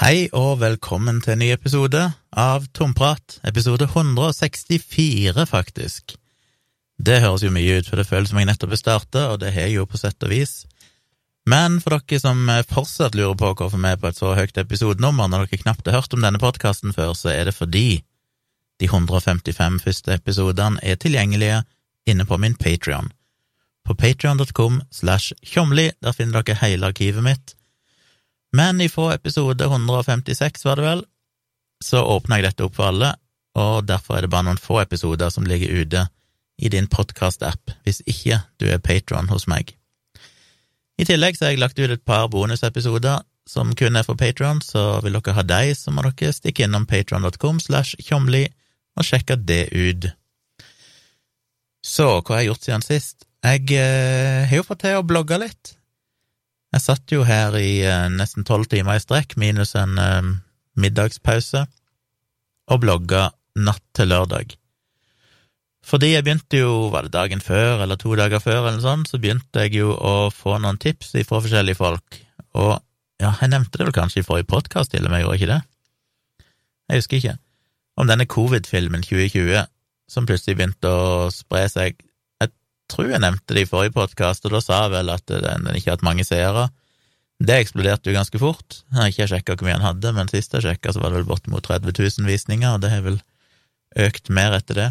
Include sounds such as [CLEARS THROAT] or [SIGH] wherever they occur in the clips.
Hei og velkommen til en ny episode av Tomprat, episode 164, faktisk. Det høres jo mye ut, for det føles som jeg nettopp har starta, og det har jeg jo på sett og vis. Men for dere som fortsatt lurer på hvorfor vi er på et så høyt episodenummer når dere knapt har hørt om denne podkasten før, så er det fordi de 155 første episodene er tilgjengelige inne på min Patrion. På patrion.com slash tjomli, der finner dere hele arkivet mitt men ifra episode 156, var det vel, så åpna jeg dette opp for alle, og derfor er det bare noen få episoder som ligger ute i din podkast-app, hvis ikke du er patron hos meg. I tillegg så har jeg lagt ut et par bonusepisoder som kun er for patron, så vil dere ha deg, så må dere stikke innom patron.com slash tjomli og sjekke det ut. Så hva har jeg gjort siden sist? Jeg eh, har jo fått til å blogge litt. Jeg satt jo her i uh, nesten tolv timer i strekk, minus en uh, middagspause, og blogga natt til lørdag. Fordi jeg begynte jo, var det dagen før eller to dager før, eller sånn, så begynte jeg jo å få noen tips fra forskjellige folk, og ja, jeg nevnte det vel kanskje i forrige podkast til og med, gjorde ikke det? Jeg husker ikke. Om denne covid-filmen 2020 som plutselig begynte å spre seg tror jeg nevnte det i forrige podkast, og da sa jeg vel at den, ikke har hatt mange seere. Det eksploderte jo ganske fort. Jeg har ikke sjekka hvor mye han hadde, men sist jeg sjekka, så var det vel bortimot 30 000 visninger, og det har vel økt mer etter det.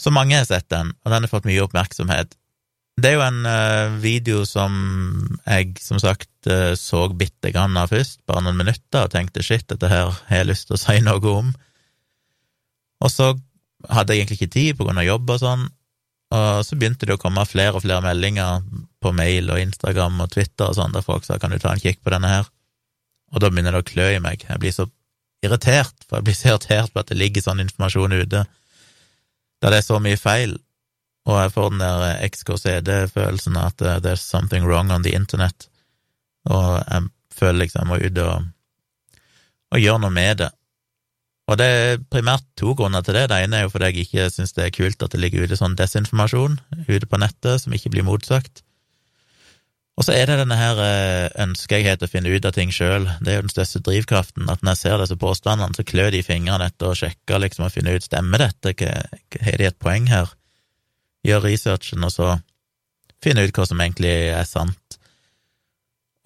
Så mange har sett den, og den har fått mye oppmerksomhet. Det er jo en uh, video som jeg som sagt uh, så bitte grann av først, bare noen minutter, og tenkte shit, dette her har jeg lyst til å si noe om. Og så hadde jeg egentlig ikke tid på grunn av jobb og sånn, og så begynte det å komme flere og flere meldinger på mail og Instagram og Twitter og sånn, der folk sa kan du ta en kikk på denne her, og da begynner det å klø i meg. Jeg blir så irritert, for jeg blir så irritert på at det ligger sånn informasjon ute, der det er så mye feil, og jeg får den der XKCD-følelsen at uh, there's something wrong on the internet, og jeg føler liksom jeg må ut og, og gjøre noe med det. Og det er primært to grunner til det. Det ene er jo fordi jeg ikke syns det er kult at det ligger ute sånn desinformasjon ute på nettet som ikke blir motsagt. Og så er det denne her eh, ønsket jeg har til å finne ut av ting sjøl. Det er jo den største drivkraften. At når jeg ser disse påstandene, så klør de i fingrene etter å sjekke liksom, og finne ut stemmer dette, har de et poeng her? Gjør researchen, og så finne ut hva som egentlig er sant.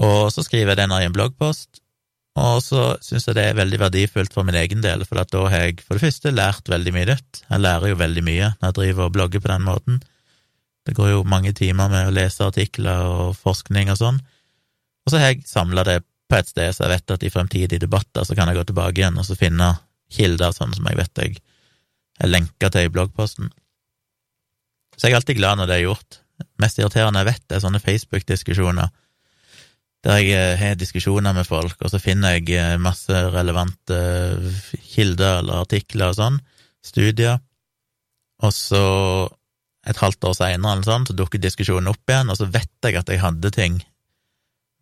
Og så skriver jeg det i en bloggpost, og så syns jeg det er veldig verdifullt for min egen del, for da har jeg for det første lært veldig mye nytt. Jeg lærer jo veldig mye når jeg driver og blogger på den måten. Det går jo mange timer med å lese artikler og forskning og sånn. Og så har jeg samla det på et sted, så jeg vet at i fremtidige debatter så kan jeg gå tilbake igjen og så finne kilder sånn som jeg vet jeg er lenka til i bloggposten. Så jeg er alltid glad når det er gjort. Mest irriterende jeg vet, er sånne Facebook-diskusjoner der jeg eh, har diskusjoner med folk, og så finner jeg eh, masse relevante eh, kilder eller artikler og sånn, studier, og så et halvt år seinere eller sånn, så dukker diskusjonen opp igjen, og så vet jeg at jeg hadde ting,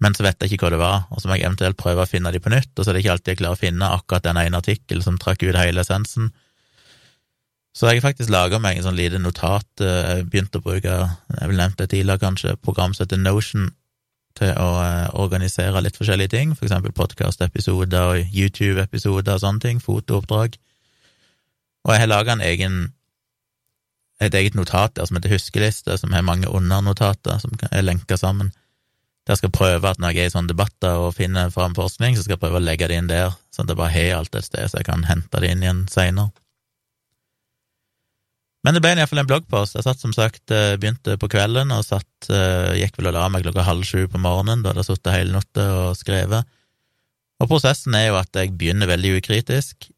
men så vet jeg ikke hva det var, og så må jeg eventuelt prøve å finne de på nytt, og så er det ikke alltid jeg klarer å finne akkurat den ene artikkelen som trakk ut hele essensen. Så jeg har faktisk laga meg en sånn lite notat, jeg begynte å bruke, jeg vil nevne det tidligere kanskje, program som heter Notion, til å eh, organisere litt forskjellige ting, for eksempel podkastepisoder og YouTube-episoder og sånne ting, fotooppdrag. Og jeg har laga et eget notat der som heter Huskeliste, som har mange undernotater som er lenka sammen. Der skal jeg prøve at når jeg er i sånne debatter og finner fram forskning, så skal jeg prøve å legge det inn der, sånn at jeg bare har alt et sted, så jeg kan hente det inn igjen seinere. Men det ble iallfall en bloggpost. Jeg satt som sagt, eh, begynte på kvelden og satt, eh, gikk vel og la meg klokka halv sju på morgenen. Da hadde jeg sittet hele natta og skrevet. Og prosessen er jo at jeg begynner veldig ukritisk.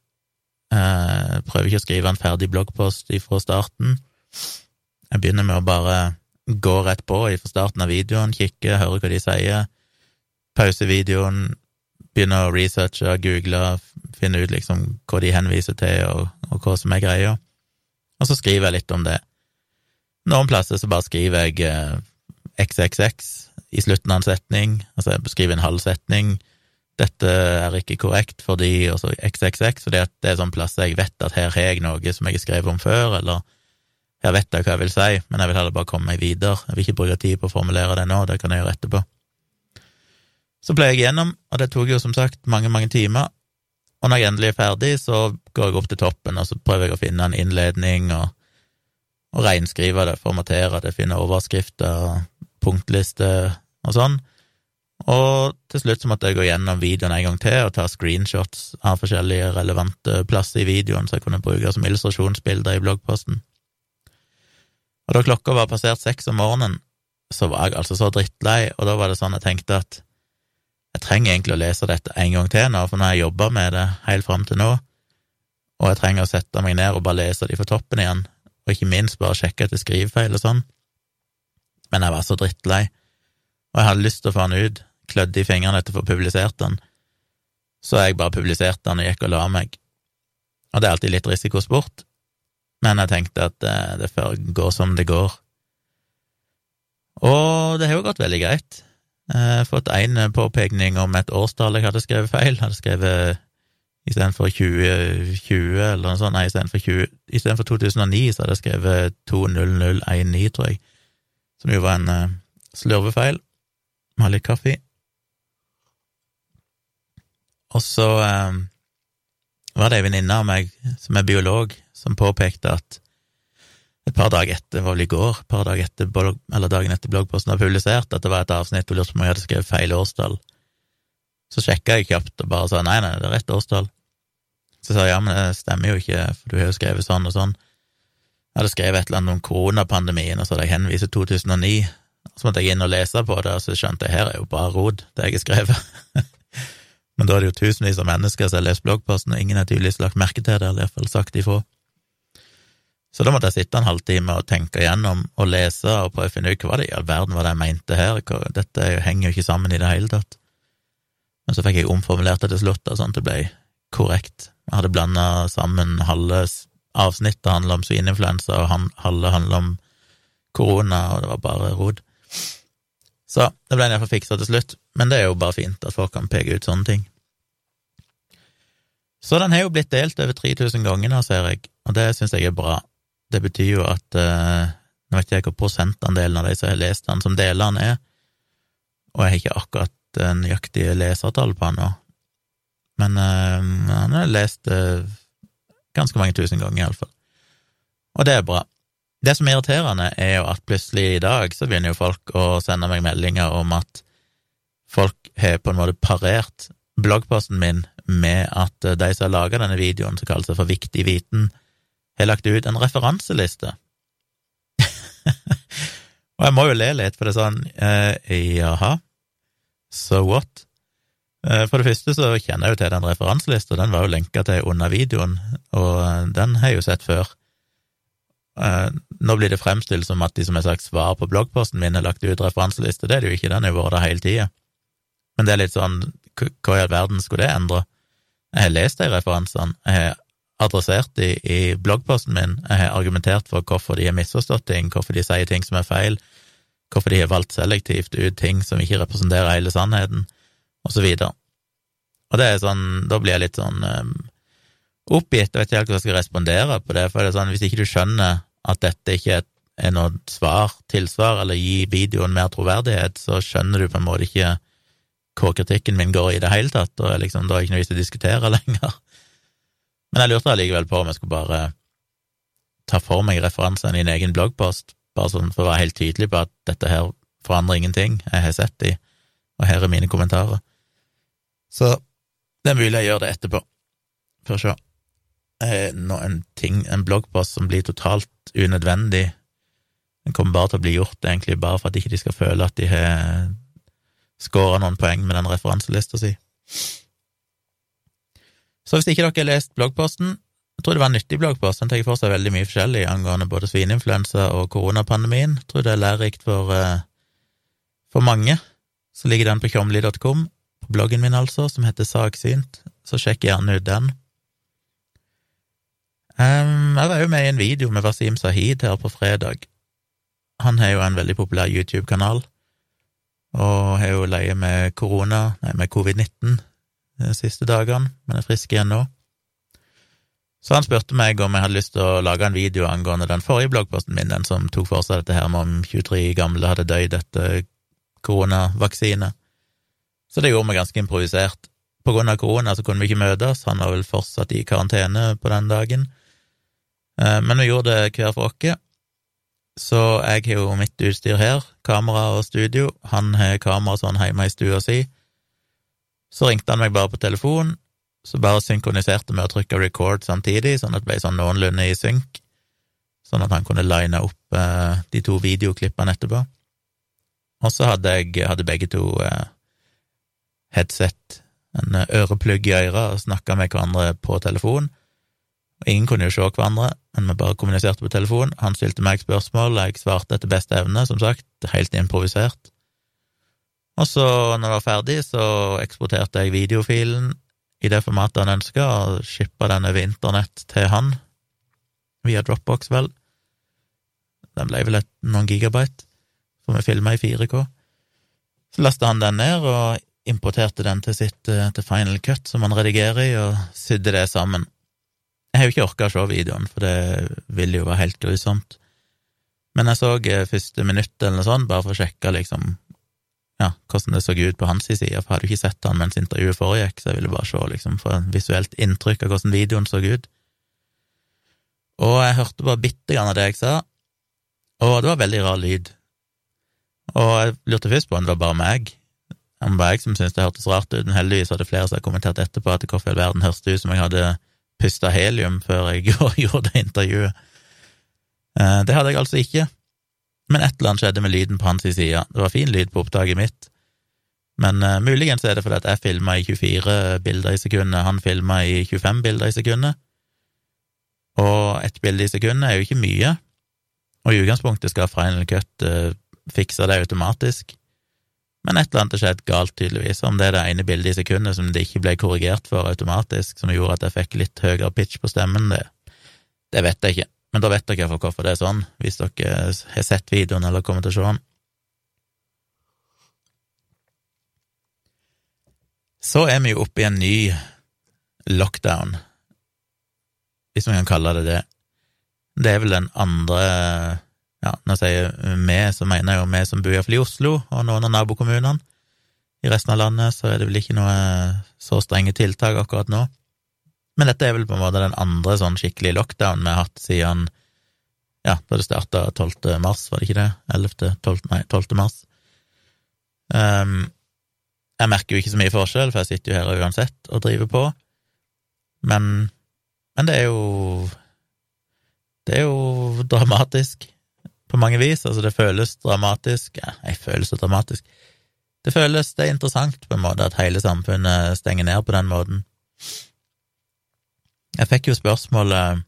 Jeg eh, prøver ikke å skrive en ferdig bloggpost fra starten. Jeg begynner med å bare gå rett på fra starten av videoen, kikke, høre hva de sier, pause videoen, begynne å researche, google, finne ut liksom hva de henviser til, og, og hva som er greia og så skriver jeg litt om det. Noen plasser så bare skriver jeg eh, XXX i slutten av en setning, altså jeg skriver en halv setning. Dette er ikke korrekt fordi Og så XXX, fordi at det er sånn plasser jeg vet at her har jeg noe som jeg har skrevet om før, eller her vet jeg hva jeg vil si, men jeg vil heller bare komme meg videre. Jeg vil ikke bruke tid på å formulere det nå, det kan jeg gjøre etterpå. Så ble jeg gjennom, og det tok jo som sagt mange, mange timer. Og når jeg endelig er ferdig, så går jeg opp til toppen, og så prøver jeg å finne en innledning og, og reinskrive det, formatere det, finne overskrifter, punktlister og sånn. Og til slutt så måtte jeg gå gjennom videoen en gang til og ta screenshots av forskjellige relevante plasser i videoen så jeg kunne bruke som illustrasjonsbilder i bloggposten. Og da klokka var passert seks om morgenen, så var jeg altså så drittlei, og da var det sånn jeg tenkte at jeg trenger egentlig å lese dette en gang til nå, for nå har jeg jobba med det helt fram til nå, og jeg trenger å sette meg ned og bare lese de fra toppen igjen, og ikke minst bare sjekke etter skrivefeil og sånn. Men jeg var så drittlei, og jeg hadde lyst til å få den ut, klødde i fingrene etter å få publisert den, så jeg bare publiserte den og gikk og la meg. Og det er alltid litt risikosport, men jeg tenkte at det, det går som det går. Og det har jo gått veldig greit. Har fått én påpekning om et årstall jeg hadde skrevet feil. Jeg hadde skrevet istedenfor 2020 eller noe sånt, nei, istedenfor 2009 så hadde jeg skrevet 20019, tror jeg, som jo var en eh, slurvefeil. Vi har litt kaffe. Og så eh, var det ei venninne av meg som er biolog, som påpekte at et par dager etter, var vel i går, et par dager etter, eller dagen etter bloggposten var publisert, at det var et avsnitt og lurte på om jeg hadde skrevet feil årstall. Så sjekka jeg kjapt og bare sa nei, nei, det er rett årstall. Så sa jeg ja, men det stemmer jo ikke, for du har jo skrevet sånn og sånn. Jeg hadde skrevet et eller annet om koronapandemien, og så hadde jeg henvist til 2009. Så måtte jeg inn og lese på det, og så skjønte jeg her er jo bare rod, det jeg har skrevet. [LAUGHS] men da er det jo tusenvis av mennesker som har lest bloggposten, og ingen har tydeligvis lagt merke til det, eller iallfall sagt ifra. Så da måtte jeg sitte en halvtime og tenke igjennom og lese og prøve å finne ut hva det i all verden var det jeg mente her, dette henger jo ikke sammen i det hele tatt. Men så fikk jeg omformulert det til slutt, sånn at det ble korrekt. Jeg hadde blanda sammen halve avsnittet handla om svineinfluensa, og halve handla om korona, og det var bare rod. Så det ble iallfall fiksa til slutt, men det er jo bare fint at folk kan peke ut sånne ting. Så den har jo blitt delt over 3000 ganger nå, ser jeg, og det syns jeg er bra. Det betyr jo at eh, Nå vet jeg hvor prosentandelen av de som har lest den, som deler den, er, og jeg har ikke akkurat eh, nøyaktige lesertall på den nå, men eh, han har lest ganske mange tusen ganger, iallfall. Og det er bra. Det som er irriterende, er jo at plutselig i dag så begynner jo folk å sende meg meldinger om at folk har på en måte parert bloggposten min med at de som har laga denne videoen, som kaller seg for Viktig viten, har lagt ut en referanseliste. [LAUGHS] og jeg må jo le litt, for det er sånn eh, jaha, so what? Eh, for det første så kjenner jeg jo til den referanselista, den var jo lenka til under videoen, og den har jeg jo sett før. Eh, nå blir det fremstilt som at de som har sagt svar på bloggposten min, har lagt ut referanseliste, det er det jo ikke, den har jo vært der hele tida. Men det er litt sånn, hva i all verden skulle det endre? Jeg har lest de referansene, jeg har adressert i, i bloggposten min. Jeg har argumentert for hvorfor de har misforstått ting, hvorfor de sier ting som er feil, hvorfor de har valgt selektivt ut ting som ikke representerer hele sannheten, og så videre. Og det er sånn, da blir jeg litt sånn um, oppgitt, jeg vet ikke helt hvordan jeg skal respondere på det, for det er sånn, hvis ikke du skjønner at dette ikke er, er noe svar, tilsvar, eller gi videoen mer troverdighet, så skjønner du på en måte ikke hvor kritikken min går i det hele tatt, og liksom, da er det ikke noe vits å diskutere [LAUGHS] lenger. Men jeg lurte allikevel på om jeg skulle bare ta for meg referansene i en egen bloggpost, bare sånn for å være helt tydelig på at dette her forandrer ingenting, jeg har sett de, og her er mine kommentarer. Så det er mulig jeg gjør det etterpå. Får se. Nå en ting, en bloggpost som blir totalt unødvendig. Den kommer bare til å bli gjort, egentlig bare for at ikke de skal føle at de har scora noen poeng med den referanselista si. Så hvis ikke dere har lest bloggposten, jeg tror det var en nyttig bloggpost, den tar for seg veldig mye forskjellig angående både svineinfluensa og koronapandemien. Jeg tror det er lærerikt for, uh, for mange. Så ligger den på tjomli.com, på bloggen min altså, som heter Saksynt, så sjekk gjerne ut den. Um, jeg var jo med i en video med Wasim Sahid her på fredag. Han har jo en veldig populær YouTube-kanal, og har jo leie med korona, nei, med covid-19 de siste dagene, men er frisk igjen nå. Så han spurte meg om jeg hadde lyst til å lage en video angående den forrige bloggposten min, den som tok for seg dette her med om 23 gamle hadde dødd etter koronavaksine. Så det gjorde vi ganske improvisert. På grunn av korona så kunne vi ikke møtes, han var vel fortsatt i karantene på den dagen. Eh, men vi gjorde det hver for oss. Så jeg har jo mitt utstyr her, kamera og studio, han har kamera sånn hjemme i stua si. Så ringte han meg bare på telefon, så bare synkroniserte vi å trykke record samtidig, sånn at det ble sånn noenlunde i synk, sånn at han kunne line opp eh, de to videoklippene etterpå. Og så hadde jeg hadde begge to eh, headset, en øreplugg i øret, og snakka med hverandre på telefon. Ingen kunne jo se hverandre, men vi bare kommuniserte på telefon. Han stilte meg spørsmål, og jeg svarte etter beste evne, som sagt, helt improvisert. Og så, når det var ferdig, så eksporterte jeg videofilen i det formatet han ønska, og shippa den over internett til han, via Dropbox, vel. Den ble vel et, noen gigabyte, for vi filma i 4K. Så lasta han den ned og importerte den til sitt eh, til Final Cut, som han redigerer i, og sydde det sammen. Jeg har jo ikke orka å se videoen, for det ville jo være helt grusomt. Men jeg så eh, første minutt eller noe sånt, bare for å sjekke liksom ja, hvordan det så ut på hans side, for hadde jo ikke sett han mens intervjuet foregikk, så jeg ville bare se liksom få et visuelt inntrykk av hvordan videoen så ut. Og jeg hørte bare bitte grann av det jeg sa, og det var veldig rar lyd. Og jeg lurte først på om det var bare meg, om det var jeg som syntes det hørtes rart ut, men heldigvis hadde flere som hadde kommentert etterpå at hvorfor i all verden hørtes det ut som jeg hadde pusta helium før jeg [LAUGHS] gjorde intervjuet. Eh, det hadde jeg altså ikke, men et eller annet skjedde med lyden på hans side. Det var fin lyd på opptaket mitt, men uh, muligens er det fordi at jeg filma i 24 bilder i sekundet, han filma i 25 bilder i sekundet, og ett bilde i sekundet er jo ikke mye, og i utgangspunktet skal Final Cut uh, fikse det automatisk. Men et eller annet har skjedd galt, tydeligvis. Om det er det ene bildet i sekundet som det ikke ble korrigert for automatisk, som gjorde at jeg fikk litt høyere pitch på stemmen, det, det vet jeg ikke. Men da vet dere hvorfor det er sånn, hvis dere har sett videoen eller kommer til å se den. Så er vi jo oppe i en ny lockdown, hvis man kan kalle det det. Det er vel den andre ja, når jeg sier vi, så mener jeg jo vi som bor iallfall i Oslo og noen av nabokommunene. I resten av landet så er det vel ikke noe så strenge tiltak akkurat nå. Men dette er vel på en måte den andre sånn skikkelig lockdown vi har hatt siden ja, da det starta 12. mars, var det ikke det? 11. 12. Nei, 12. mars. Um, jeg merker jo ikke så mye forskjell, for jeg sitter jo her uansett og driver på, men, men det er jo Det er jo dramatisk på mange vis. Altså, det føles dramatisk ja, Jeg føles så dramatisk. Det føles det er interessant på en måte at hele samfunnet stenger ned på den måten. Jeg fikk jo spørsmålet,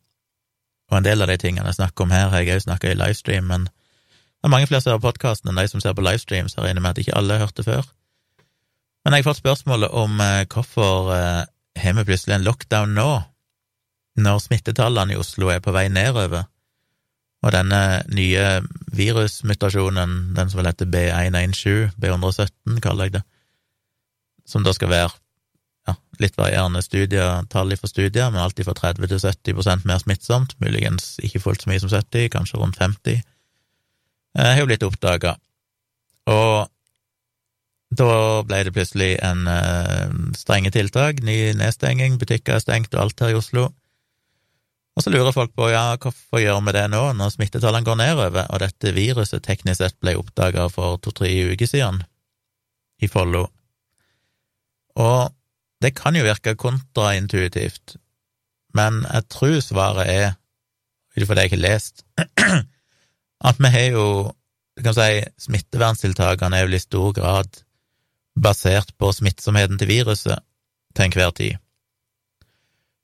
og en del av de tingene jeg snakker om her, har jeg òg snakka i livestream, men det er mange flere som på podkasten enn de som ser på livestream, så jeg regner med at ikke alle har hørt det før. Men jeg har fått spørsmålet om eh, hvorfor eh, har vi plutselig en lockdown nå, når smittetallene i Oslo er på vei nedover? Og denne nye virusmutasjonen, den som vel heter B117, B117 kaller jeg det, som da skal være ja, litt varierende studier, tall fra studier, men alltid fra 30 til 70% mer smittsomt, muligens ikke fullt så mye som 70, kanskje rundt 50, eh, har jo blitt oppdaga. Og da ble det plutselig en uh, strenge tiltak, ny nedstenging, butikker er stengt og alt her i Oslo. Og så lurer folk på ja, hvorfor gjør vi det nå, når smittetallene går nedover, og dette viruset teknisk sett ble oppdaga for to-tre uker siden i Follo. Og det kan jo virke kontraintuitivt, men jeg tror svaret er, ut ifra det jeg har lest, [CLEARS THROAT] at vi har jo du kan si smitteverntiltakene er jo i stor grad basert på smittsomheten til viruset til enhver tid.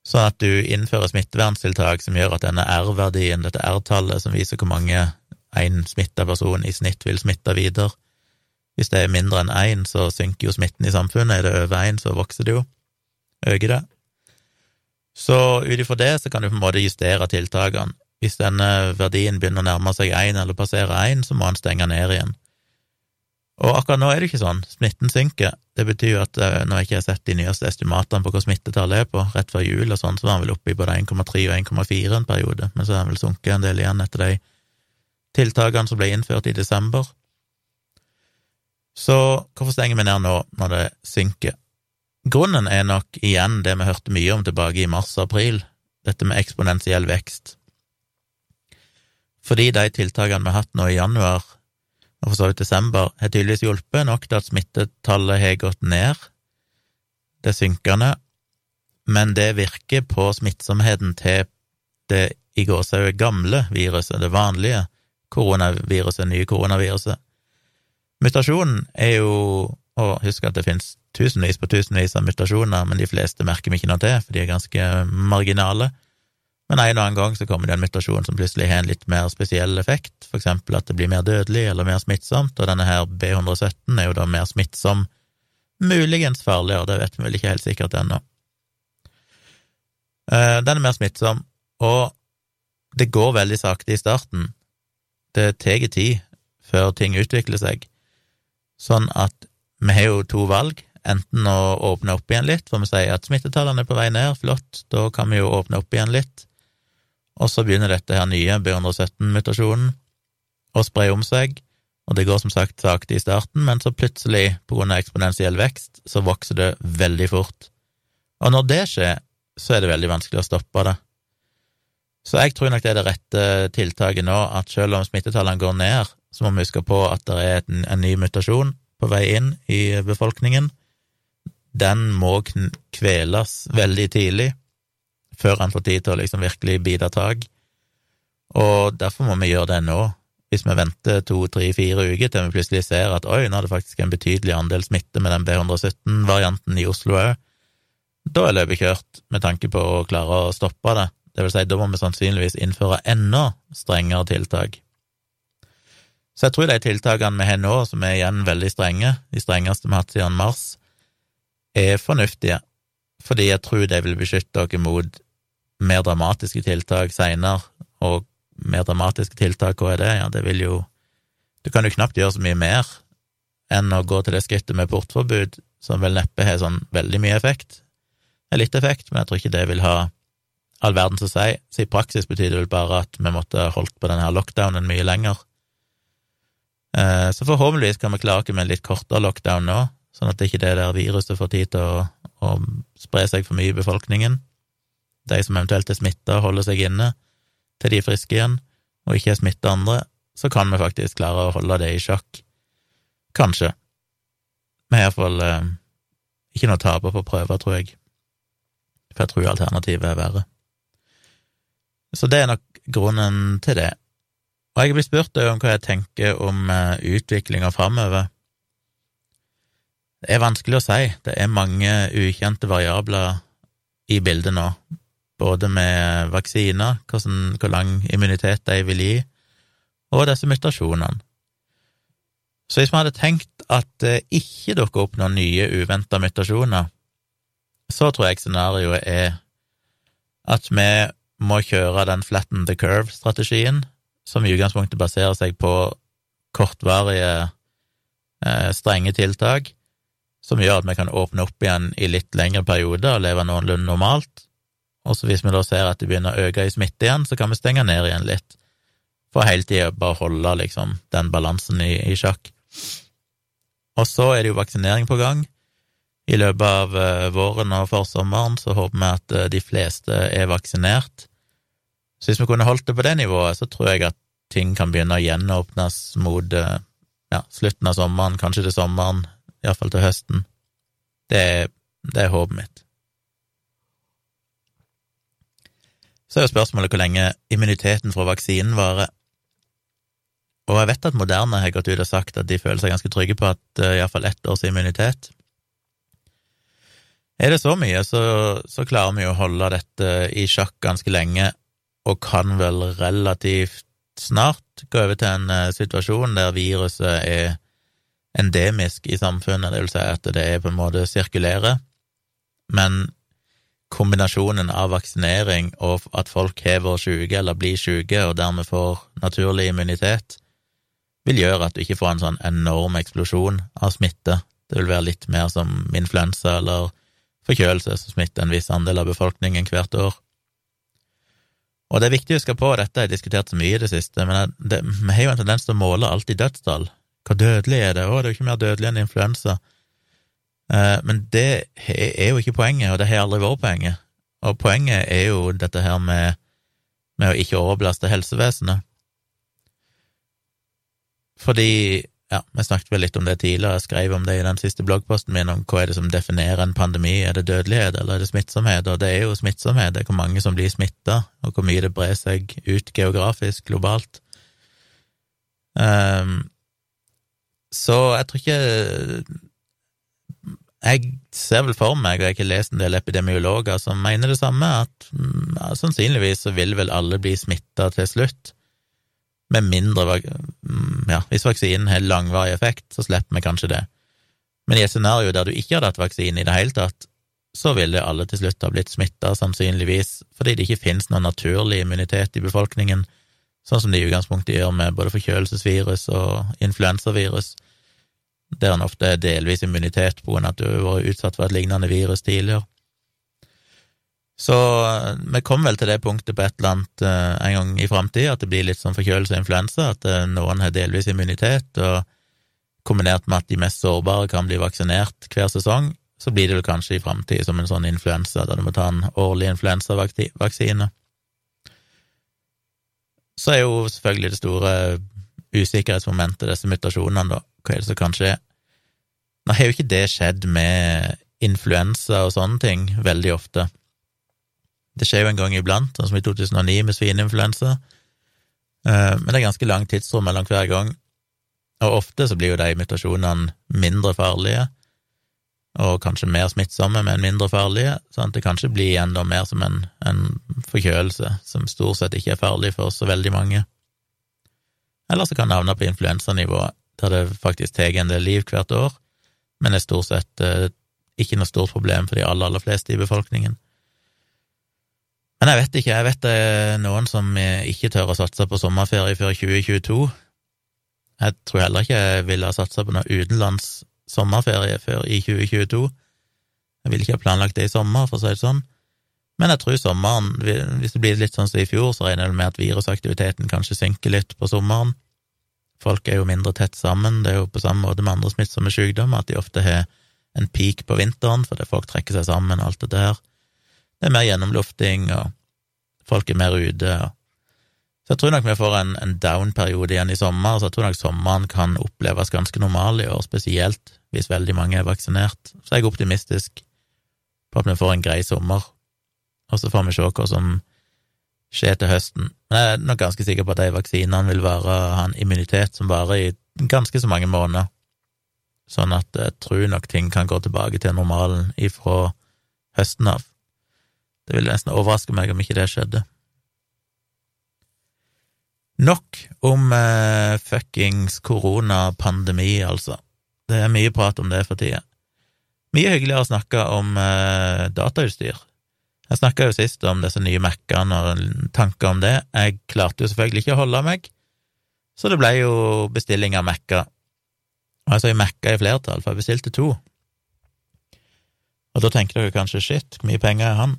Sånn at du innfører smitteverntiltak som gjør at denne R-verdien, dette R-tallet som viser hvor mange en smitta person i snitt vil smitte videre Hvis det er mindre enn én, så synker jo smitten i samfunnet. Er det over én, så vokser det jo. Øker det. Så ut ifra det så kan du på en måte justere tiltakene. Hvis denne verdien begynner å nærme seg én eller passere én, så må han stenge ned igjen. Og akkurat nå er det ikke sånn. Smitten synker. Det betyr jo at uh, når jeg ikke har sett de nyeste estimatene på hva smittetallet er på, rett før jul og sånn, så var han vel oppe i både 1,3 og 1,4 en periode, men så har han vel sunket en del igjen etter de tiltakene som ble innført i desember. Så hvorfor stenger vi ned nå, når det synker? Grunnen er nok igjen det vi hørte mye om tilbake i mars-april, dette med eksponentiell vekst. Fordi de tiltakene vi har hatt nå i januar, og for så vidt desember, har tydeligvis hjulpet nok til at smittetallet har gått ned. Det er synkende, men det virker på smittsomheten til det i gåsehudet gamle viruset, det vanlige koronaviruset, nye koronaviruset. Mutasjonen er jo Og husk at det finnes tusenvis på tusenvis av mutasjoner, men de fleste merker vi ikke noe til, for de er ganske marginale. Men en og annen gang så kommer det en mutasjon som plutselig har en litt mer spesiell effekt, for eksempel at det blir mer dødelig eller mer smittsomt, og denne her B117 er jo da mer smittsom, muligens farligere, det vet vi vel ikke helt sikkert ennå. Eh, den er mer smittsom, og det går veldig sakte i starten. Det tar tid før ting utvikler seg, sånn at vi har jo to valg, enten å åpne opp igjen litt, for vi sier at smittetallene er på vei ned, flott, da kan vi jo åpne opp igjen litt, og så begynner dette her nye B117-mutasjonen å spre om seg, og det går som sagt sakte i starten, men så plutselig, på grunn av eksponentiell vekst, så vokser det veldig fort. Og når det skjer, så er det veldig vanskelig å stoppe det. Så jeg tror nok det er det rette tiltaket nå, at selv om smittetallene går ned, så må vi huske på at det er en, en ny mutasjon på vei inn i befolkningen. Den må kveles veldig tidlig, før han får tid til å liksom virkelig bite tak. Og derfor må vi gjøre det nå. Hvis vi venter to, tre, fire uker til vi plutselig ser at oi, nå er det faktisk en betydelig andel smitte med den B117-varianten i Oslo òg, da er løpet kjørt med tanke på å klare å stoppe det. Det vil si, da må vi sannsynligvis innføre enda strengere tiltak. Så jeg tror de tiltakene vi har nå, som er igjen veldig strenge, de strengeste vi har hatt siden mars, er fornuftige, fordi jeg tror de vil beskytte dere mot mer dramatiske tiltak seinere, og mer dramatiske tiltak, hva er det? Ja, det vil jo Du kan jo knapt gjøre så mye mer enn å gå til det skrittet med portforbud, som vel neppe har sånn veldig mye effekt. Det er litt effekt, men jeg tror ikke det vil ha all verdens å si. Så i praksis betyr det vel bare at vi måtte holdt på denne lockdownen mye lenger. Eh, så forhåpentligvis kan vi klare oss med en litt kortere lockdown nå, sånn at det ikke det der viruset får tid til å, å spre seg for mye i befolkningen de som eventuelt er smitta, holder seg inne til de er friske igjen, og ikke er smitta andre, så kan vi faktisk klare å holde det i sjakk. Kanskje. Vi har iallfall eh, ikke noe å tape på prøver, tror jeg, for jeg tror alternativet er verre. Så det er nok grunnen til det. Og jeg blir spurt om hva jeg tenker om uh, utviklinga framover. Det er vanskelig å si, det er mange ukjente variabler i bildet nå både med vaksiner, hvordan, hvor lang immunitet de vil gi, og disse mutasjonene. Så hvis vi hadde tenkt at det ikke dukker opp noen nye uventa mutasjoner, så tror jeg scenarioet er at vi må kjøre den flatten the curve-strategien, som i utgangspunktet baserer seg på kortvarige, eh, strenge tiltak, som gjør at vi kan åpne opp igjen i litt lengre perioder og leve noenlunde normalt, og så hvis vi da ser at det begynner å øke i smitte igjen, så kan vi stenge ned igjen litt, for hele tida bare holde liksom den balansen i, i, sjakk. Og så er det jo vaksinering på gang. I løpet av uh, våren og forsommeren så håper vi at uh, de fleste er vaksinert. Så hvis vi kunne holdt det på det nivået, så tror jeg at ting kan begynne å gjenåpnes mot uh, ja, slutten av sommeren, kanskje til sommeren, iallfall til høsten. Det, det er håpet mitt. Så er jo spørsmålet hvor lenge immuniteten fra vaksinen varer. Og jeg vet at Moderne har gått ut og sagt at de føler seg ganske trygge på at uh, iallfall ett års immunitet. Er det så mye, så, så klarer vi å holde dette i sjakk ganske lenge, og kan vel relativt snart gå over til en uh, situasjon der viruset er endemisk i samfunnet, det vil si at det er på en måte sirkulerer, men kombinasjonen av vaksinering og at folk har vært syke eller blir syke og dermed får naturlig immunitet, vil gjøre at du ikke får en sånn enorm eksplosjon av smitte. Det vil være litt mer som influensa eller forkjølelse som smitter en viss andel av befolkningen hvert år. Og det er viktig å huske på, dette har jeg diskutert så mye i det siste, men det, vi har jo en tendens til å måle alltid dødstall. Hva dødelig er det? Å, det er jo ikke mer dødelig enn influensa. Eh, men det er jo ikke poenget, og det har aldri vært poenget. Og poenget er jo dette her med, med å ikke overbelaste helsevesenet. Fordi ja, vi snakket vel litt om det tidligere, jeg skrev om det i den siste bloggposten min, om hva er det som definerer en pandemi, er det dødelighet eller er det smittsomhet, og det er jo smittsomhet, det er hvor mange som blir smitta, og hvor mye det brer seg ut geografisk, globalt. Um, så jeg tror ikke Jeg ser vel for meg, og jeg har ikke lest en del epidemiologer som mener det samme, at mm, ja, sannsynligvis så vil vel alle bli smitta til slutt med mindre mm, Ja, hvis vaksinen har langvarig effekt, så slipper vi kanskje det. Men i et scenario der du ikke hadde hatt vaksine i det hele tatt, så ville alle til slutt ha blitt smitta, sannsynligvis, fordi det ikke finnes noen naturlig immunitet i befolkningen, sånn som det i utgangspunktet gjør med både forkjølelsesvirus og influensavirus, der en ofte er delvis immunitet på grunn av at du har vært utsatt for et lignende virus tidligere. Så eh, vi kommer vel til det punktet på et eller annet uh, en gang i framtida, at det blir litt sånn forkjølelse og influensa, at uh, noen har delvis immunitet, og kombinert med at de mest sårbare kan bli vaksinert hver sesong, så blir det vel kanskje i framtida som en sånn influensa, da du må ta en årlig influensavaksine. Så er jo selvfølgelig det store usikkerhetsmomentet, disse mutasjonene, da. Hva er det som kan skje? Nå har jo ikke det skjedd med influensa og sånne ting veldig ofte. Det skjer jo en gang iblant, sånn som i 2009 med svineinfluensa, eh, men det er ganske lang tidsrom mellom hver gang, og ofte så blir jo de mutasjonene mindre farlige, og kanskje mer smittsomme, men mindre farlige, sånn at det kanskje blir enda mer som en, en forkjølelse, som stort sett ikke er farlig for så veldig mange. Eller så kan det havne på influensanivå, der det faktisk tar en del liv hvert år, men er stort sett eh, ikke noe stort problem for de aller, aller fleste i befolkningen. Men jeg vet ikke, jeg vet det er noen som ikke tør å satse på sommerferie før 2022. Jeg tror heller ikke jeg ville ha satsa på noe utenlands sommerferie før i 2022. Jeg ville ikke ha planlagt det i sommer, for å si det sånn. Men jeg tror sommeren, hvis det blir litt sånn som i fjor, så regner jeg med at virusaktiviteten kanskje synker litt på sommeren. Folk er jo mindre tett sammen, det er jo på samme måte med andre smittsomme sykdommer, at de ofte har en peak på vinteren fordi folk trekker seg sammen og alt det der det er mer gjennomlufting, og folk er mer ute. Og... Så jeg tror nok vi får en, en down-periode igjen i sommer, så jeg tror nok sommeren kan oppleves ganske normal i år, spesielt hvis veldig mange er vaksinert. Så jeg er optimistisk på at vi får en grei sommer, og så får vi se hva som skjer til høsten. Men jeg er nok ganske sikker på at de vaksinene vil være, ha en immunitet som varer i ganske så mange måneder, sånn at jeg tror nok ting kan gå tilbake til normalen ifra høsten av. Det ville nesten overraske meg om ikke det skjedde. Nok om eh, fuckings koronapandemi, altså. Det er mye prat om det for tida. Mye hyggeligere å snakke om eh, datautstyr. Jeg snakka jo sist om disse nye Mac-ene og tanker om det. Jeg klarte jo selvfølgelig ikke å holde meg, så det ble jo bestilling av Mac-er. Og jeg sa Mac-er i flertall, for jeg bestilte to. Og da tenker dere kanskje shit, hvor mye penger er han?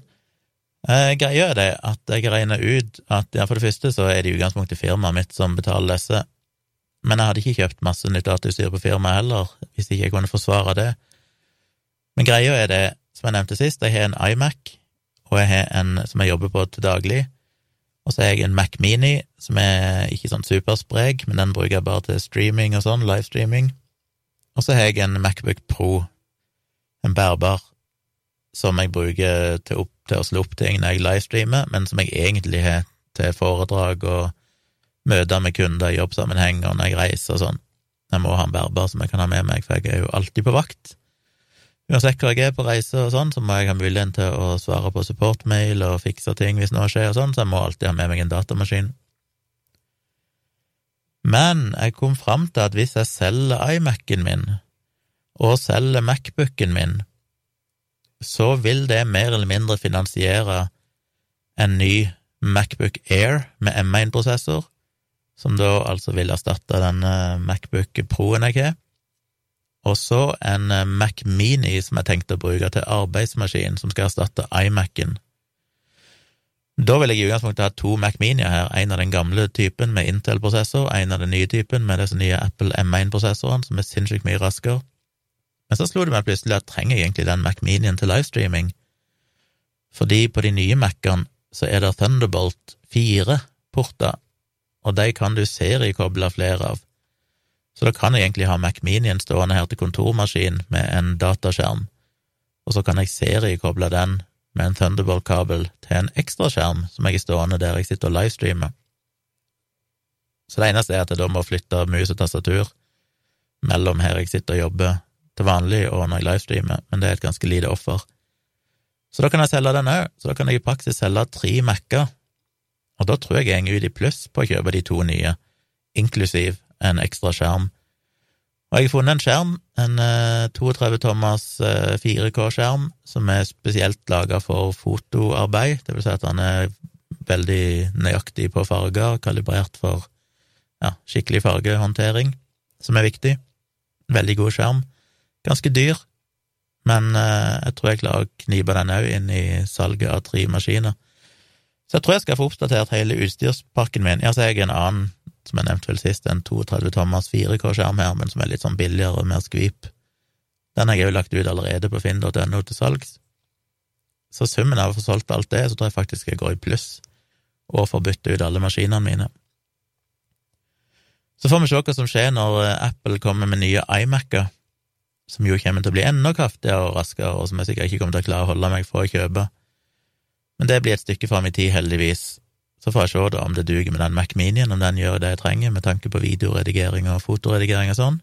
Eh, greia er det at jeg regner ut at ja, for det første så er det i utgangspunktet firmaet mitt som betaler disse, men jeg hadde ikke kjøpt masse nytt datautstyr på firmaet heller, hvis ikke jeg kunne forsvare det. Men greia er det, som jeg nevnte sist, jeg har en iMac, og jeg har en som jeg jobber på til daglig, og så har jeg en Mac Mini, som er ikke sånn supersprek, men den bruker jeg bare til streaming og sånn, livestreaming, og så har jeg en Macbook Pro, en bærbar, som jeg bruker til, opp, til å slå opp ting når jeg livestreamer, men som jeg egentlig har til foredrag og møter med kunder i jobbsammenheng og når jeg reiser og sånn. Jeg må ha en bærbar som jeg kan ha med meg, for jeg er jo alltid på vakt. Uansett hvor jeg er på reise og sånn, så må jeg ha muligheten til å svare på supportmail og fikse ting hvis noe skjer og sånn, så jeg må alltid ha med meg en datamaskin. Men jeg kom fram til at hvis jeg selger iMac-en min, og selger Macbooken min, så vil det mer eller mindre finansiere en ny Macbook Air med M1-prosessor, som da altså vil erstatte denne Macbook Pro-en jeg har, og så en Mac Mini som jeg tenkte å bruke til arbeidsmaskin, som skal erstatte iMac-en. Da vil jeg i utgangspunktet ha to Mac Mini her, en av den gamle typen med Intel-prosessor, en av den nye typen med disse nye Apple M1-prosessorene, som er sinnssykt mye raskere. Men så slo det meg plutselig at trenger jeg egentlig den Mac Minien til livestreaming? Fordi på de nye Mac-ene så er det Thunderbolt 4-porter, og de kan du seriekoble flere av. Så da kan jeg egentlig ha Mac Minien stående her til kontormaskin med en dataskjerm, og så kan jeg seriekoble den med en Thunderbolt-kabel til en ekstraskjerm som jeg er stående der jeg sitter og livestreamer. Så det eneste er at jeg da må flytte mus og tastatur mellom her jeg sitter og jobber til vanlig og når jeg livestreamer, men det er et ganske lite offer. Så da kan jeg selge den òg, så da kan jeg i praksis selge tre Mac-er, og da tror jeg jeg går ut i pluss på å kjøpe de to nye, inklusiv en ekstra skjerm og jeg har funnet en skjerm, en 32 eh, tommers 4K-skjerm, eh, som er spesielt laga for fotoarbeid, det vil si at han er veldig nøyaktig på farger, kalibrert for ja, skikkelig fargehåndtering, som er viktig. Veldig god skjerm. Ganske dyr, men eh, jeg tror jeg klarer å knipe den òg inn i salget av tre maskiner. Så jeg tror jeg skal få oppdatert hele utstyrspakken min. Ja, så har jeg en annen som jeg nevnte vel sist, en 32 tommers 4K-skjerm her, men som er litt sånn billigere og mer skvip. Den har jeg jo lagt ut allerede på finn.no til salgs. Så summen av å få solgt alt det, så tror jeg faktisk jeg går i pluss, og får bytte ut alle maskinene mine. Så får vi se hva som skjer når eh, Apple kommer med nye iMac-er, som jo kommer til å bli enda kraftigere og raskere, og som jeg sikkert ikke kommer til å klare å holde meg for å kjøpe. Men det blir et stykke fram i tid, heldigvis, så får jeg se om det duger med den Mac Minien, om den gjør det jeg trenger med tanke på videoredigering og fotoredigering og sånn,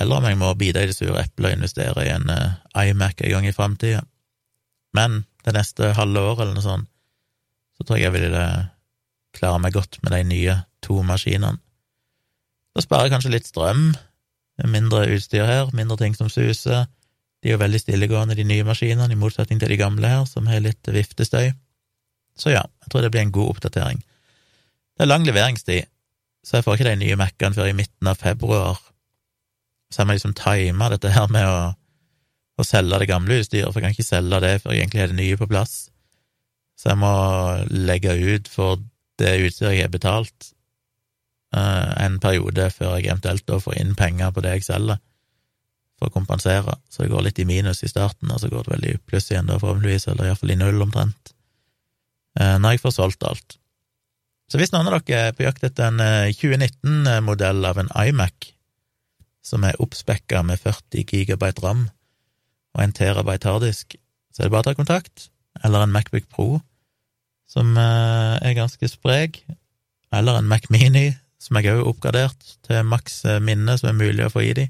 eller om jeg må bite i det sure eplet og investere i en uh, iMac en gang i framtida. Men det neste halve året eller noe sånt, så tror jeg jeg vil uh, klare meg godt med de nye to maskinene. Da sparer jeg kanskje litt strøm, mindre utstyr her, mindre ting som suser. De er jo veldig stillegående, de nye maskinene, i motsetning til de gamle her, som har litt viftestøy. Så ja, jeg tror det blir en god oppdatering. Det er lang leveringstid, så jeg får ikke de nye Mac-ene før i midten av februar. Så jeg må liksom time dette her med å, å selge det gamle utstyret, for jeg kan ikke selge det før jeg egentlig har det nye på plass. Så jeg må legge ut for det utstyret jeg har betalt, en periode før jeg eventuelt da får inn penger på det jeg selger, for å kompensere. Så det går litt i minus i starten, og så går det veldig pluss igjen da, forhåpentligvis, eller iallfall i null omtrent. Eh, når jeg får solgt alt. Så hvis noen av dere er på jakt etter en 2019-modell eh, av en iMac som er oppspekka med 40 gigabyte ram og en terabyte harddisk, så er det bare å ta kontakt, eller en Macbook Pro som eh, er ganske sprek, eller en Mac Mini som jeg òg har oppgradert til maks minne som er mulig å få i de.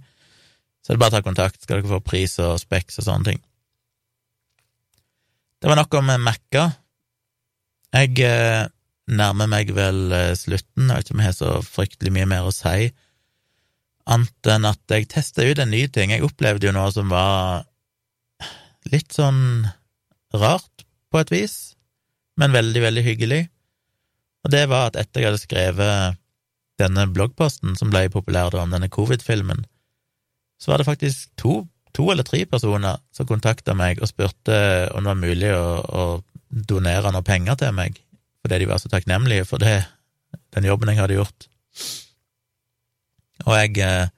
Så er det bare å ta kontakt, skal dere få pris og speks og sånne ting. Det var nok om Mac-er. Jeg eh, nærmer meg vel eh, slutten, jeg vet ikke om jeg har så fryktelig mye mer å si, annet enn at jeg testa ut en ny ting. Jeg opplevde jo noe som var litt sånn rart, på et vis, men veldig, veldig hyggelig. Og det var at etter jeg hadde skrevet denne bloggposten som ble populær da, om denne covid-filmen, så var det faktisk to, to eller tre personer som kontakta meg og spurte om det var mulig å, å donere noe penger til meg, fordi de var så takknemlige for det, den jobben jeg hadde gjort. Og jeg eh,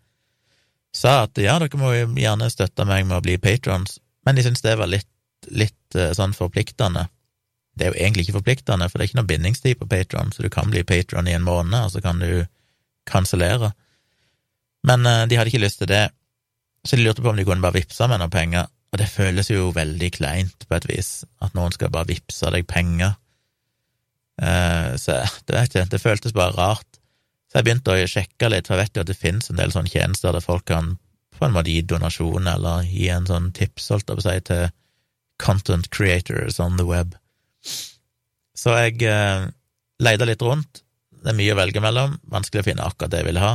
sa at ja, dere må gjerne støtte meg med å bli patrons, men de syntes det var litt, litt eh, sånn forpliktende. Det er jo egentlig ikke forpliktende, for det er ikke noe bindingstid på Patron, så du kan bli patron i en måned, og så kan du kansellere. Men eh, de hadde ikke lyst til det, så de lurte på om de kunne bare vippse meg noen penger, og det føles jo veldig kleint, på et vis, at noen skal bare vippse deg penger. Uh, så det vet jeg, det føltes bare rart. Så jeg begynte å sjekke litt, for jeg vet jo at det finnes en del sånne tjenester der folk kan på en måte gi donasjon, eller gi en sånn tips, holdt jeg på å si, til content creators on the web. Så jeg eh, leide litt rundt. Det er mye å velge mellom, vanskelig å finne akkurat det jeg ville ha.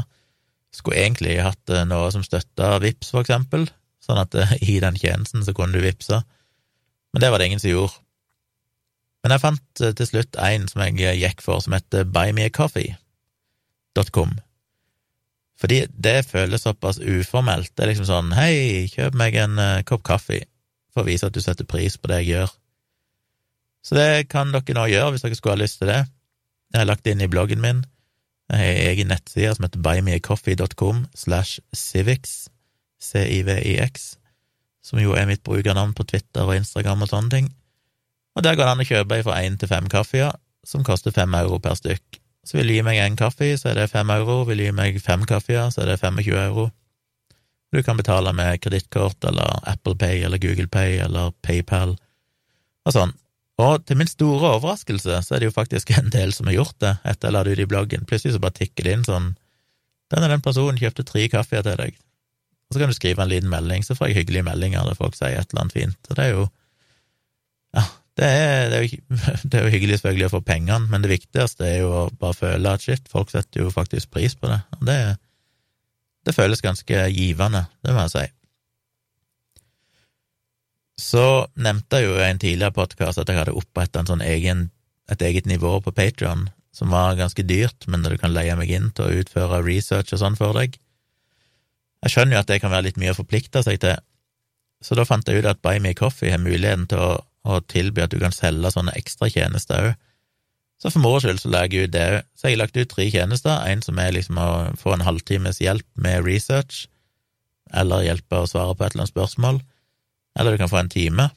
Skulle egentlig hatt eh, noe som støtta VIPS, for eksempel, sånn at eh, [LAUGHS] i den tjenesten så kunne du vippse, men det var det ingen som gjorde. Men jeg fant eh, til slutt en som jeg gikk for, som heter buymeacoffee.com. Fordi det føles såpass uformelt. Det er liksom sånn hei, kjøp meg en kopp kaffe, for å vise at du setter pris på det jeg gjør. Så det kan dere nå gjøre hvis dere skulle ha lyst til det. Jeg har lagt det inn i bloggen min. Jeg har en egen nettside som heter buymeacoffee.com slash civics, c-i-v-i-x, som jo er mitt brukernavn på Twitter og Instagram og sånne ting. Og der går det an å kjøpe fra én til fem kaffer, som koster fem euro per stykk. Så vil du gi meg én kaffe, så er det fem euro. Vil du gi meg fem kaffer, så er det 25 euro. Du kan betale med kredittkort eller Apple Pay eller Google Pay eller PayPal og sånn. Og til min store overraskelse så er det jo faktisk [LAUGHS] en del som har gjort det etter jeg la det ut i bloggen. Plutselig så bare tikker det inn sånn Den og den personen kjøpte tre kaffeer til deg. Og så kan du skrive en liten melding, så får jeg hyggelige meldinger der folk sier et eller annet fint. Og det er jo Ja, det er, det er, jo, [LAUGHS] det er jo hyggelig selvfølgelig å få pengene, men det viktigste er jo å bare føle at shit, folk setter jo faktisk pris på det. Og det, det føles ganske givende, det må jeg si. Så nevnte jeg jo i en tidligere podkast at jeg hadde oppretta sånn et eget nivå på Patrion som var ganske dyrt, men der du kan leie meg inn til å utføre research og sånn for deg. Jeg skjønner jo at det kan være litt mye å forplikte seg til, så da fant jeg ut at Buy Me Coffee har muligheten til å, å tilby at du kan selge sånne ekstratjenester òg. Så for moro skyld så legger jeg ut det òg. Så jeg har lagt ut tre tjenester, en som er liksom å få en halvtimes hjelp med research, eller hjelpe å svare på et eller annet spørsmål eller du kan få en time,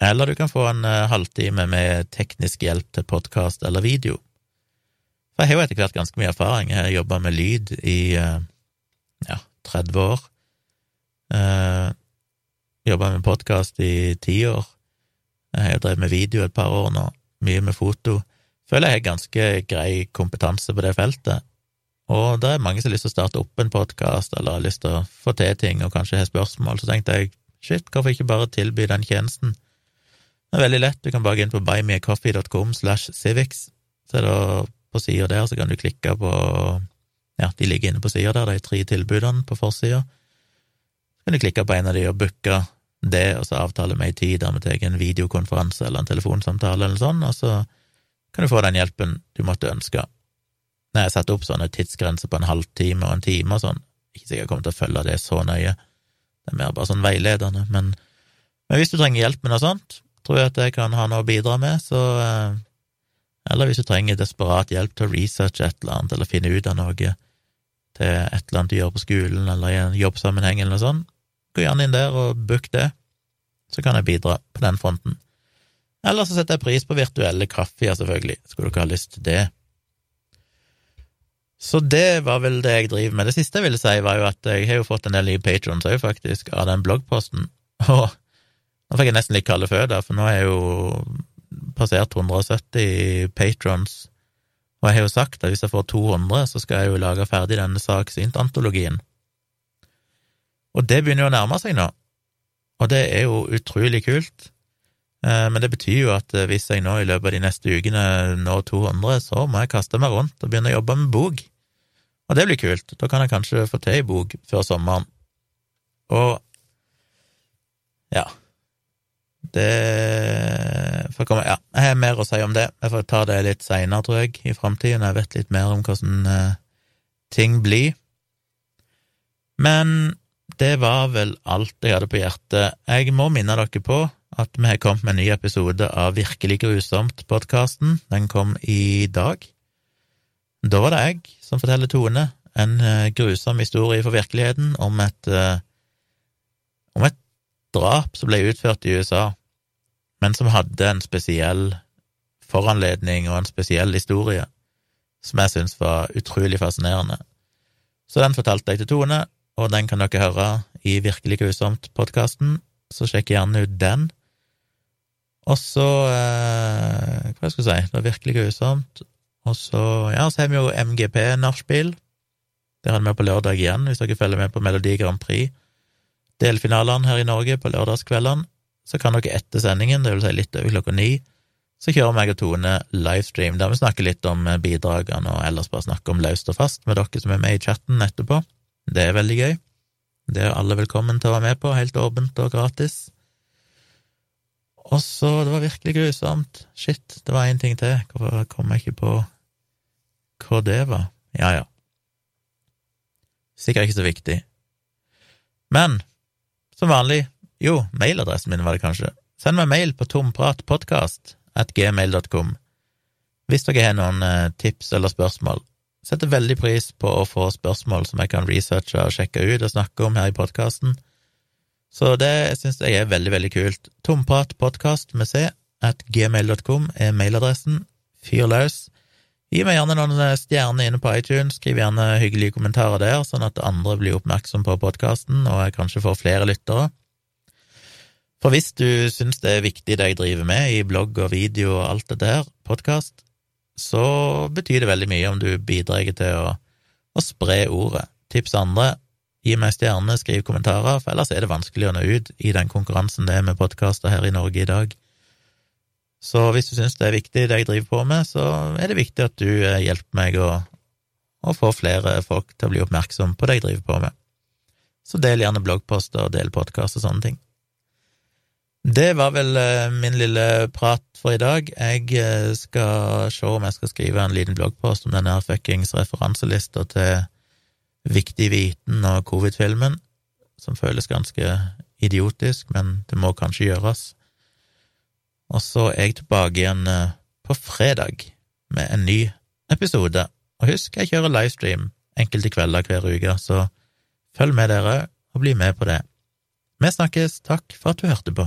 eller du kan få en uh, halvtime med teknisk hjelp til podkast eller video. For jeg har jo etter hvert ganske mye erfaring, jeg har jobba med lyd i uh, ja, 30 år, uh, eh, jobba med podkast i ti år, jeg har jo drevet med video et par år nå, mye med foto, føler jeg har ganske grei kompetanse på det feltet, og det er mange som har lyst til å starte opp en podkast, eller har lyst til å få til ting og kanskje har spørsmål, så tenkte jeg Shit, hvorfor ikke bare tilby den tjenesten? Det er veldig lett, du kan bare gå inn på buymeacoffee.com slash civics, så er det på sida der, så kan du klikke på Ja, de ligger inne på sida der, de tre tilbudene på forsida. Så kan du klikke på en av de og booke det, og så avtale med ei tid der vi tar en videokonferanse eller en telefonsamtale eller sånn, og så kan du få den hjelpen du måtte ønske. Når jeg setter opp sånne tidsgrenser på en halvtime og en time og sånn, ikke sikkert jeg kommer til å følge det så nøye. Det er mer bare sånn veiledende, men, men hvis du trenger hjelp med noe sånt, tror jeg at jeg kan ha noe å bidra med, så eh, Eller hvis du trenger desperat hjelp til å researche et eller annet, eller finne ut av noe til et eller annet du gjør på skolen, eller i en jobbsammenheng, eller noe sånt, gå gjerne inn der og book det, så kan jeg bidra på den fronten. Eller så setter jeg pris på virtuelle kaffer, selvfølgelig, skulle dere ha lyst til det. Så det var vel det jeg driver med. Det siste jeg ville si, var jo at jeg har jo fått en del nye patrons òg, faktisk, av den bloggposten. [LAUGHS] Og nå fikk jeg nesten litt kalde føtter, for nå har jeg jo passert 170 patrons, og jeg har jo sagt at hvis jeg får 200, så skal jeg jo lage ferdig denne saksint-antologien. Og det begynner jo å nærme seg nå, og det er jo utrolig kult. Eh, men det betyr jo at eh, hvis jeg nå i løpet av de neste ukene når 200, så må jeg kaste meg rundt og begynne å jobbe med bok. Og det blir kult. Da kan jeg kanskje få til ei bok før sommeren. Og ja Det får komme Ja, jeg har mer å si om det. Jeg får ta det litt seinere, tror jeg, i framtida, jeg vet litt mer om hvordan uh, ting blir. Men det var vel alt jeg hadde på hjertet. Jeg må minne dere på at vi har kommet med en ny episode av Virkelig grusomt-podkasten. Den kom i dag. Da var det jeg som forteller Tone en uh, grusom historie for virkeligheten om et uh, om et drap som ble utført i USA, men som hadde en spesiell foranledning og en spesiell historie som jeg syntes var utrolig fascinerende. Så den fortalte jeg til Tone, og den kan dere høre i Virkelig grusomt-podkasten, så sjekk gjerne ut den. Og så eh, Hva skal jeg si, det var virkelig grusomt. Og så ja, så har vi jo MGP-nachspiel. Det har vi på lørdag igjen, hvis dere følger med på Melodi Grand Prix. Delfinalene her i Norge på lørdagskveldene. Så kan dere etter sendingen, det vil si litt over klokka ni, så kjører meg og Tone livestream der vi snakker litt om eh, bidragene, og ellers bare snakker om løst og fast med dere som er med i chatten etterpå. Det er veldig gøy. Det er alle velkommen til å være med på, helt åpent og gratis. Og så Det var virkelig grusomt. Shit, det var én ting til. Hvorfor kom jeg ikke på hva det var? Ja, ja. Sikkert ikke så viktig. Men som vanlig, jo, mailadressen min var det kanskje. Send meg mail på tompratpodkast at gmail.com hvis dere har noen eh, tips eller spørsmål. Setter veldig pris på å få spørsmål som jeg kan researche og sjekke ut og snakke om her i podkasten. Så det syns jeg er veldig, veldig kult. Tompratpodkast med C at gmail.com er mailadressen. Fyr løs. Gi meg gjerne noen eh, stjerner inne på iTunes, skriv gjerne hyggelige kommentarer der, sånn at andre blir oppmerksom på podkasten, og jeg kanskje får flere lyttere. For hvis du syns det er viktig det jeg driver med i blogg og video og alt det der, podkast, så betyr det veldig mye om du bidrar til å, å spre ordet. Tips andre, gi meg stjerne, skriv kommentarer, for ellers er det vanskelig å nå ut i den konkurransen det er med podkaster her i Norge i dag. Så hvis du syns det er viktig, det jeg driver på med, så er det viktig at du eh, hjelper meg å, å få flere folk til å bli oppmerksom på det jeg driver på med. Så del gjerne bloggposter og del podkast og sånne ting. Det var vel eh, min lille prat for i dag. Jeg eh, skal se om jeg skal skrive en liten bloggpost om denne fuckings referanselista til Viktig viten og covid-filmen, som føles ganske idiotisk, men det må kanskje gjøres. Og så er jeg tilbake igjen eh, på fredag med en ny episode. Og husk, jeg kjører livestream enkelte kvelder hver uke, så følg med dere og bli med på det. Vi snakkes. Takk for at du hørte på.